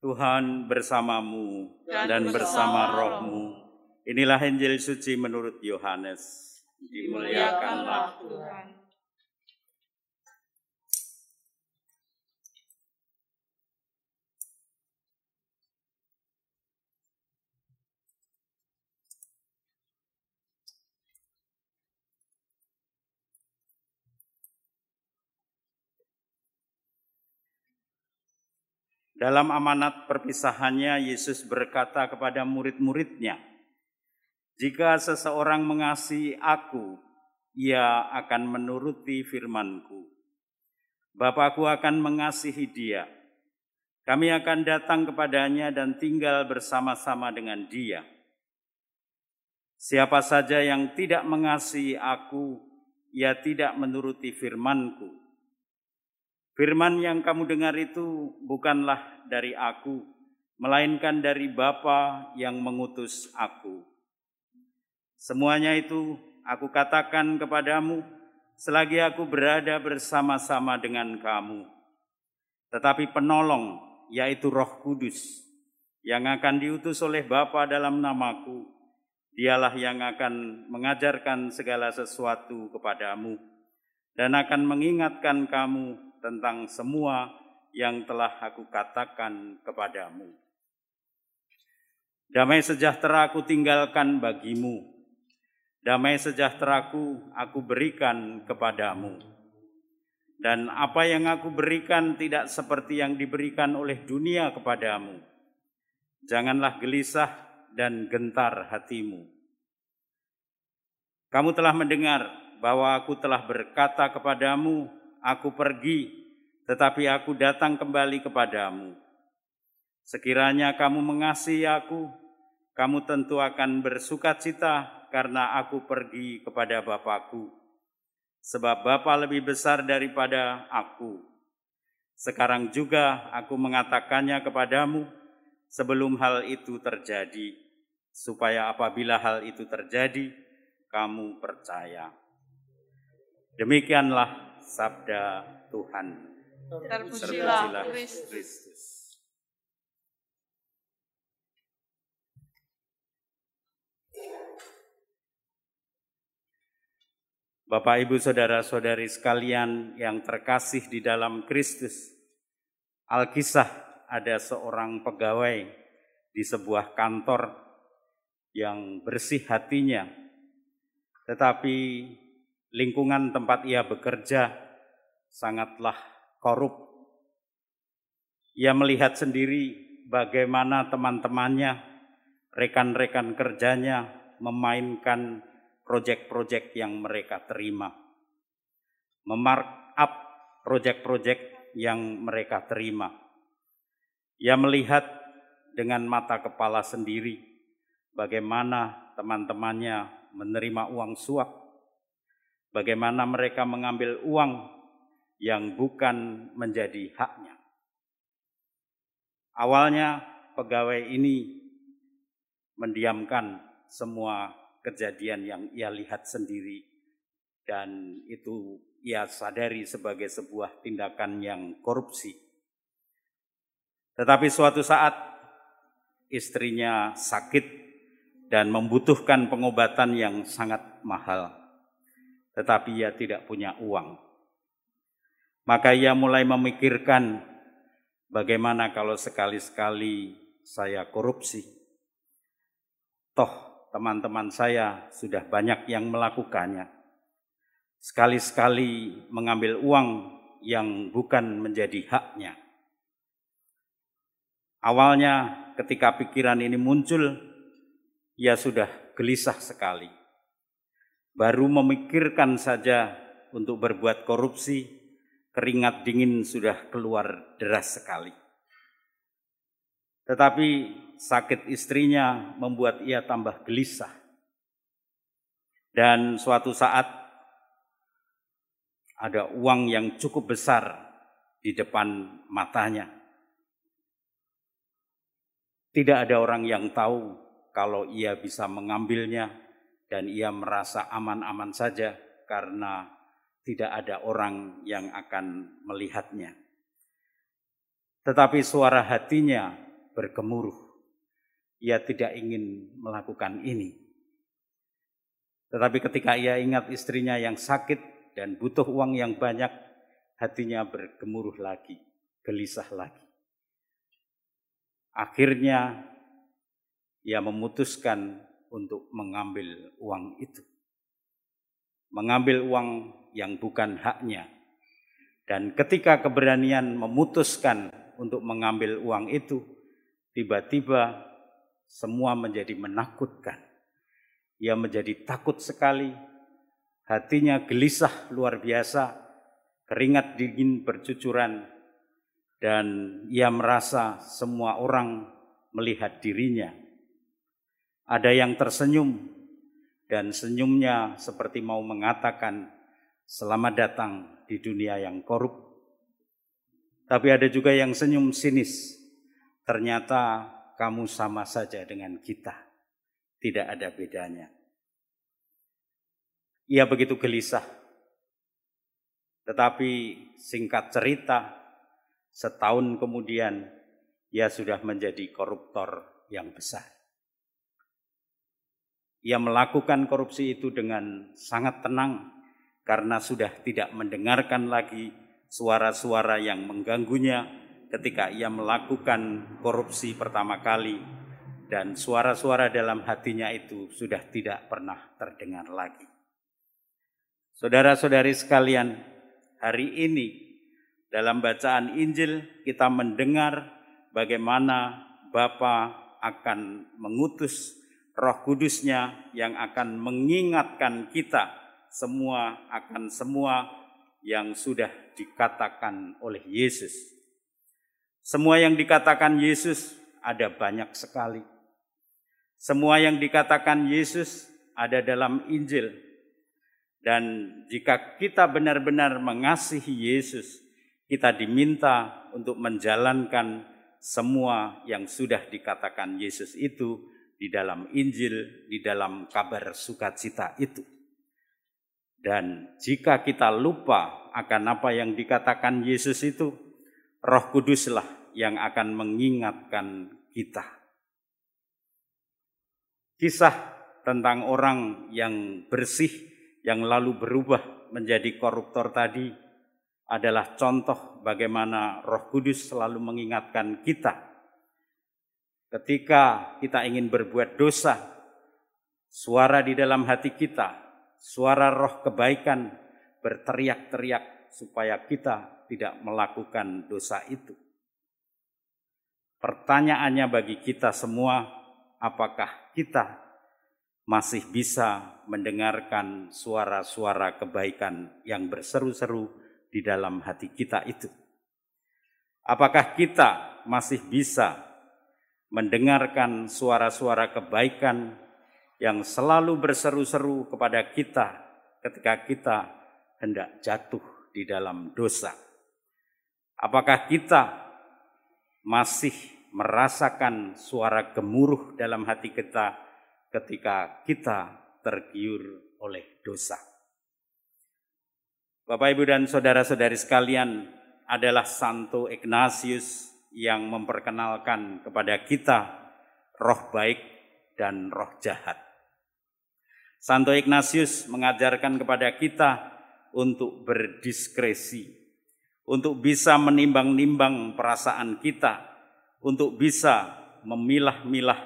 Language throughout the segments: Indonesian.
Tuhan bersamamu Dan dan bersama bersama rohmu. Inilah Injil suci menurut Yohanes. Dimuliakanlah Dimuliakanlah Tuhan. Dalam amanat perpisahannya, Yesus berkata kepada murid-muridnya, "Jika seseorang mengasihi Aku, ia akan menuruti firman-Ku. Bapakku akan mengasihi dia. Kami akan datang kepadanya dan tinggal bersama-sama dengan dia. Siapa saja yang tidak mengasihi Aku, ia tidak menuruti firman-Ku." Firman yang kamu dengar itu bukanlah dari aku, melainkan dari Bapa yang mengutus aku. Semuanya itu aku katakan kepadamu selagi aku berada bersama-sama dengan kamu. Tetapi penolong, yaitu roh kudus, yang akan diutus oleh Bapa dalam namaku, dialah yang akan mengajarkan segala sesuatu kepadamu dan akan mengingatkan kamu tentang semua yang telah aku katakan kepadamu. Damai sejahtera aku tinggalkan bagimu. Damai sejahteraku aku berikan kepadamu. Dan apa yang aku berikan tidak seperti yang diberikan oleh dunia kepadamu. Janganlah gelisah dan gentar hatimu. Kamu telah mendengar bahwa aku telah berkata kepadamu, aku pergi, tetapi aku datang kembali kepadamu. Sekiranya kamu mengasihi aku, kamu tentu akan bersuka cita karena aku pergi kepada Bapakku. Sebab Bapa lebih besar daripada aku. Sekarang juga aku mengatakannya kepadamu sebelum hal itu terjadi, supaya apabila hal itu terjadi, kamu percaya. Demikianlah sabda Tuhan. Terpujilah Kristus. Bapak, Ibu, Saudara-saudari sekalian yang terkasih di dalam Kristus. Alkisah ada seorang pegawai di sebuah kantor yang bersih hatinya, tetapi lingkungan tempat ia bekerja sangatlah korup. Ia melihat sendiri bagaimana teman-temannya, rekan-rekan kerjanya memainkan proyek-proyek yang mereka terima. Memarkup proyek-proyek yang mereka terima. Ia melihat dengan mata kepala sendiri bagaimana teman-temannya menerima uang suap bagaimana mereka mengambil uang yang bukan menjadi haknya. Awalnya pegawai ini mendiamkan semua kejadian yang ia lihat sendiri dan itu ia sadari sebagai sebuah tindakan yang korupsi. Tetapi suatu saat istrinya sakit dan membutuhkan pengobatan yang sangat mahal tetapi ia tidak punya uang. Maka ia mulai memikirkan bagaimana kalau sekali-sekali saya korupsi. Toh teman-teman saya sudah banyak yang melakukannya. Sekali-sekali mengambil uang yang bukan menjadi haknya. Awalnya ketika pikiran ini muncul, ia sudah gelisah sekali baru memikirkan saja untuk berbuat korupsi, keringat dingin sudah keluar deras sekali. Tetapi sakit istrinya membuat ia tambah gelisah. Dan suatu saat ada uang yang cukup besar di depan matanya. Tidak ada orang yang tahu kalau ia bisa mengambilnya dan ia merasa aman-aman saja karena tidak ada orang yang akan melihatnya. Tetapi suara hatinya bergemuruh. Ia tidak ingin melakukan ini. Tetapi ketika ia ingat istrinya yang sakit dan butuh uang yang banyak, hatinya bergemuruh lagi, gelisah lagi. Akhirnya ia memutuskan untuk mengambil uang itu. Mengambil uang yang bukan haknya. Dan ketika keberanian memutuskan untuk mengambil uang itu, tiba-tiba semua menjadi menakutkan. Ia menjadi takut sekali, hatinya gelisah luar biasa, keringat dingin bercucuran, dan ia merasa semua orang melihat dirinya. Ada yang tersenyum, dan senyumnya seperti mau mengatakan, "Selamat datang di dunia yang korup." Tapi ada juga yang senyum sinis, ternyata kamu sama saja dengan kita. Tidak ada bedanya. Ia begitu gelisah. Tetapi singkat cerita, setahun kemudian ia sudah menjadi koruptor yang besar. Ia melakukan korupsi itu dengan sangat tenang karena sudah tidak mendengarkan lagi suara-suara yang mengganggunya ketika ia melakukan korupsi pertama kali dan suara-suara dalam hatinya itu sudah tidak pernah terdengar lagi. Saudara-saudari sekalian, hari ini dalam bacaan Injil kita mendengar bagaimana Bapa akan mengutus Roh Kudusnya yang akan mengingatkan kita semua akan semua yang sudah dikatakan oleh Yesus semua yang dikatakan Yesus ada banyak sekali. Semua yang dikatakan Yesus ada dalam Injil. Dan jika kita benar-benar mengasihi Yesus, kita diminta untuk menjalankan semua yang sudah dikatakan Yesus itu di dalam Injil, di dalam kabar sukacita itu. Dan jika kita lupa akan apa yang dikatakan Yesus itu, Roh Kuduslah yang akan mengingatkan kita. Kisah tentang orang yang bersih yang lalu berubah menjadi koruptor tadi adalah contoh bagaimana Roh Kudus selalu mengingatkan kita ketika kita ingin berbuat dosa, suara di dalam hati kita, suara roh kebaikan berteriak-teriak supaya kita tidak melakukan dosa itu. Pertanyaannya bagi kita semua, apakah kita masih bisa mendengarkan suara-suara kebaikan yang berseru-seru di dalam hati kita itu? Apakah kita masih bisa mendengarkan suara-suara kebaikan yang selalu berseru-seru kepada kita ketika kita hendak jatuh di dalam dosa? Apakah kita masih merasakan suara gemuruh dalam hati kita ketika kita tergiur oleh dosa. Bapak, Ibu, dan saudara-saudari sekalian, adalah Santo Ignatius yang memperkenalkan kepada kita roh baik dan roh jahat. Santo Ignatius mengajarkan kepada kita untuk berdiskresi untuk bisa menimbang-nimbang perasaan kita, untuk bisa memilah-milah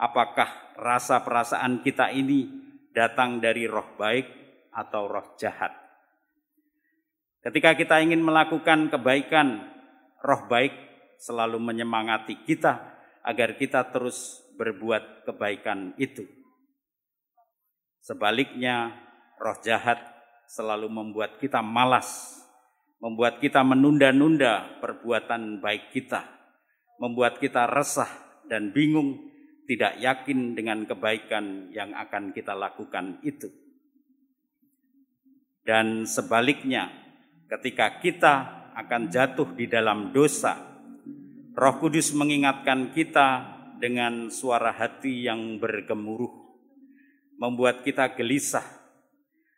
apakah rasa perasaan kita ini datang dari roh baik atau roh jahat. Ketika kita ingin melakukan kebaikan, roh baik selalu menyemangati kita agar kita terus berbuat kebaikan itu. Sebaliknya, roh jahat selalu membuat kita malas membuat kita menunda-nunda perbuatan baik kita, membuat kita resah dan bingung, tidak yakin dengan kebaikan yang akan kita lakukan itu. Dan sebaliknya, ketika kita akan jatuh di dalam dosa, Roh Kudus mengingatkan kita dengan suara hati yang bergemuruh, membuat kita gelisah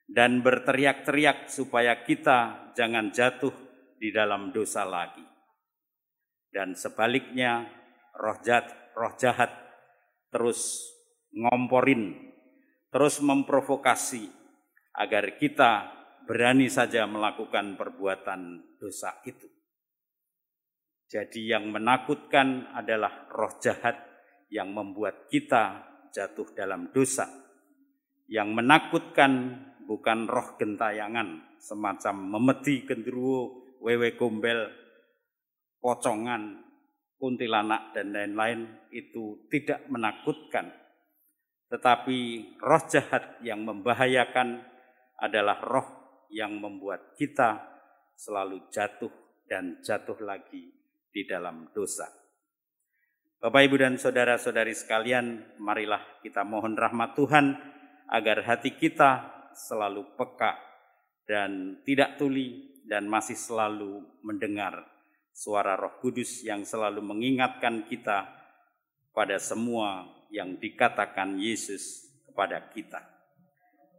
dan berteriak-teriak supaya kita jangan jatuh di dalam dosa lagi. Dan sebaliknya, roh jahat, roh jahat terus ngomporin, terus memprovokasi agar kita berani saja melakukan perbuatan dosa itu. Jadi yang menakutkan adalah roh jahat yang membuat kita jatuh dalam dosa. Yang menakutkan bukan roh gentayangan semacam memedi genderuwo, wewe gombel, pocongan, kuntilanak dan lain-lain itu tidak menakutkan. Tetapi roh jahat yang membahayakan adalah roh yang membuat kita selalu jatuh dan jatuh lagi di dalam dosa. Bapak, Ibu, dan saudara-saudari sekalian, marilah kita mohon rahmat Tuhan agar hati kita selalu peka dan tidak tuli dan masih selalu mendengar suara Roh Kudus yang selalu mengingatkan kita pada semua yang dikatakan Yesus kepada kita.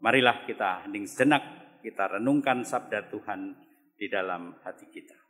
Marilah kita hening sejenak, kita renungkan sabda Tuhan di dalam hati kita.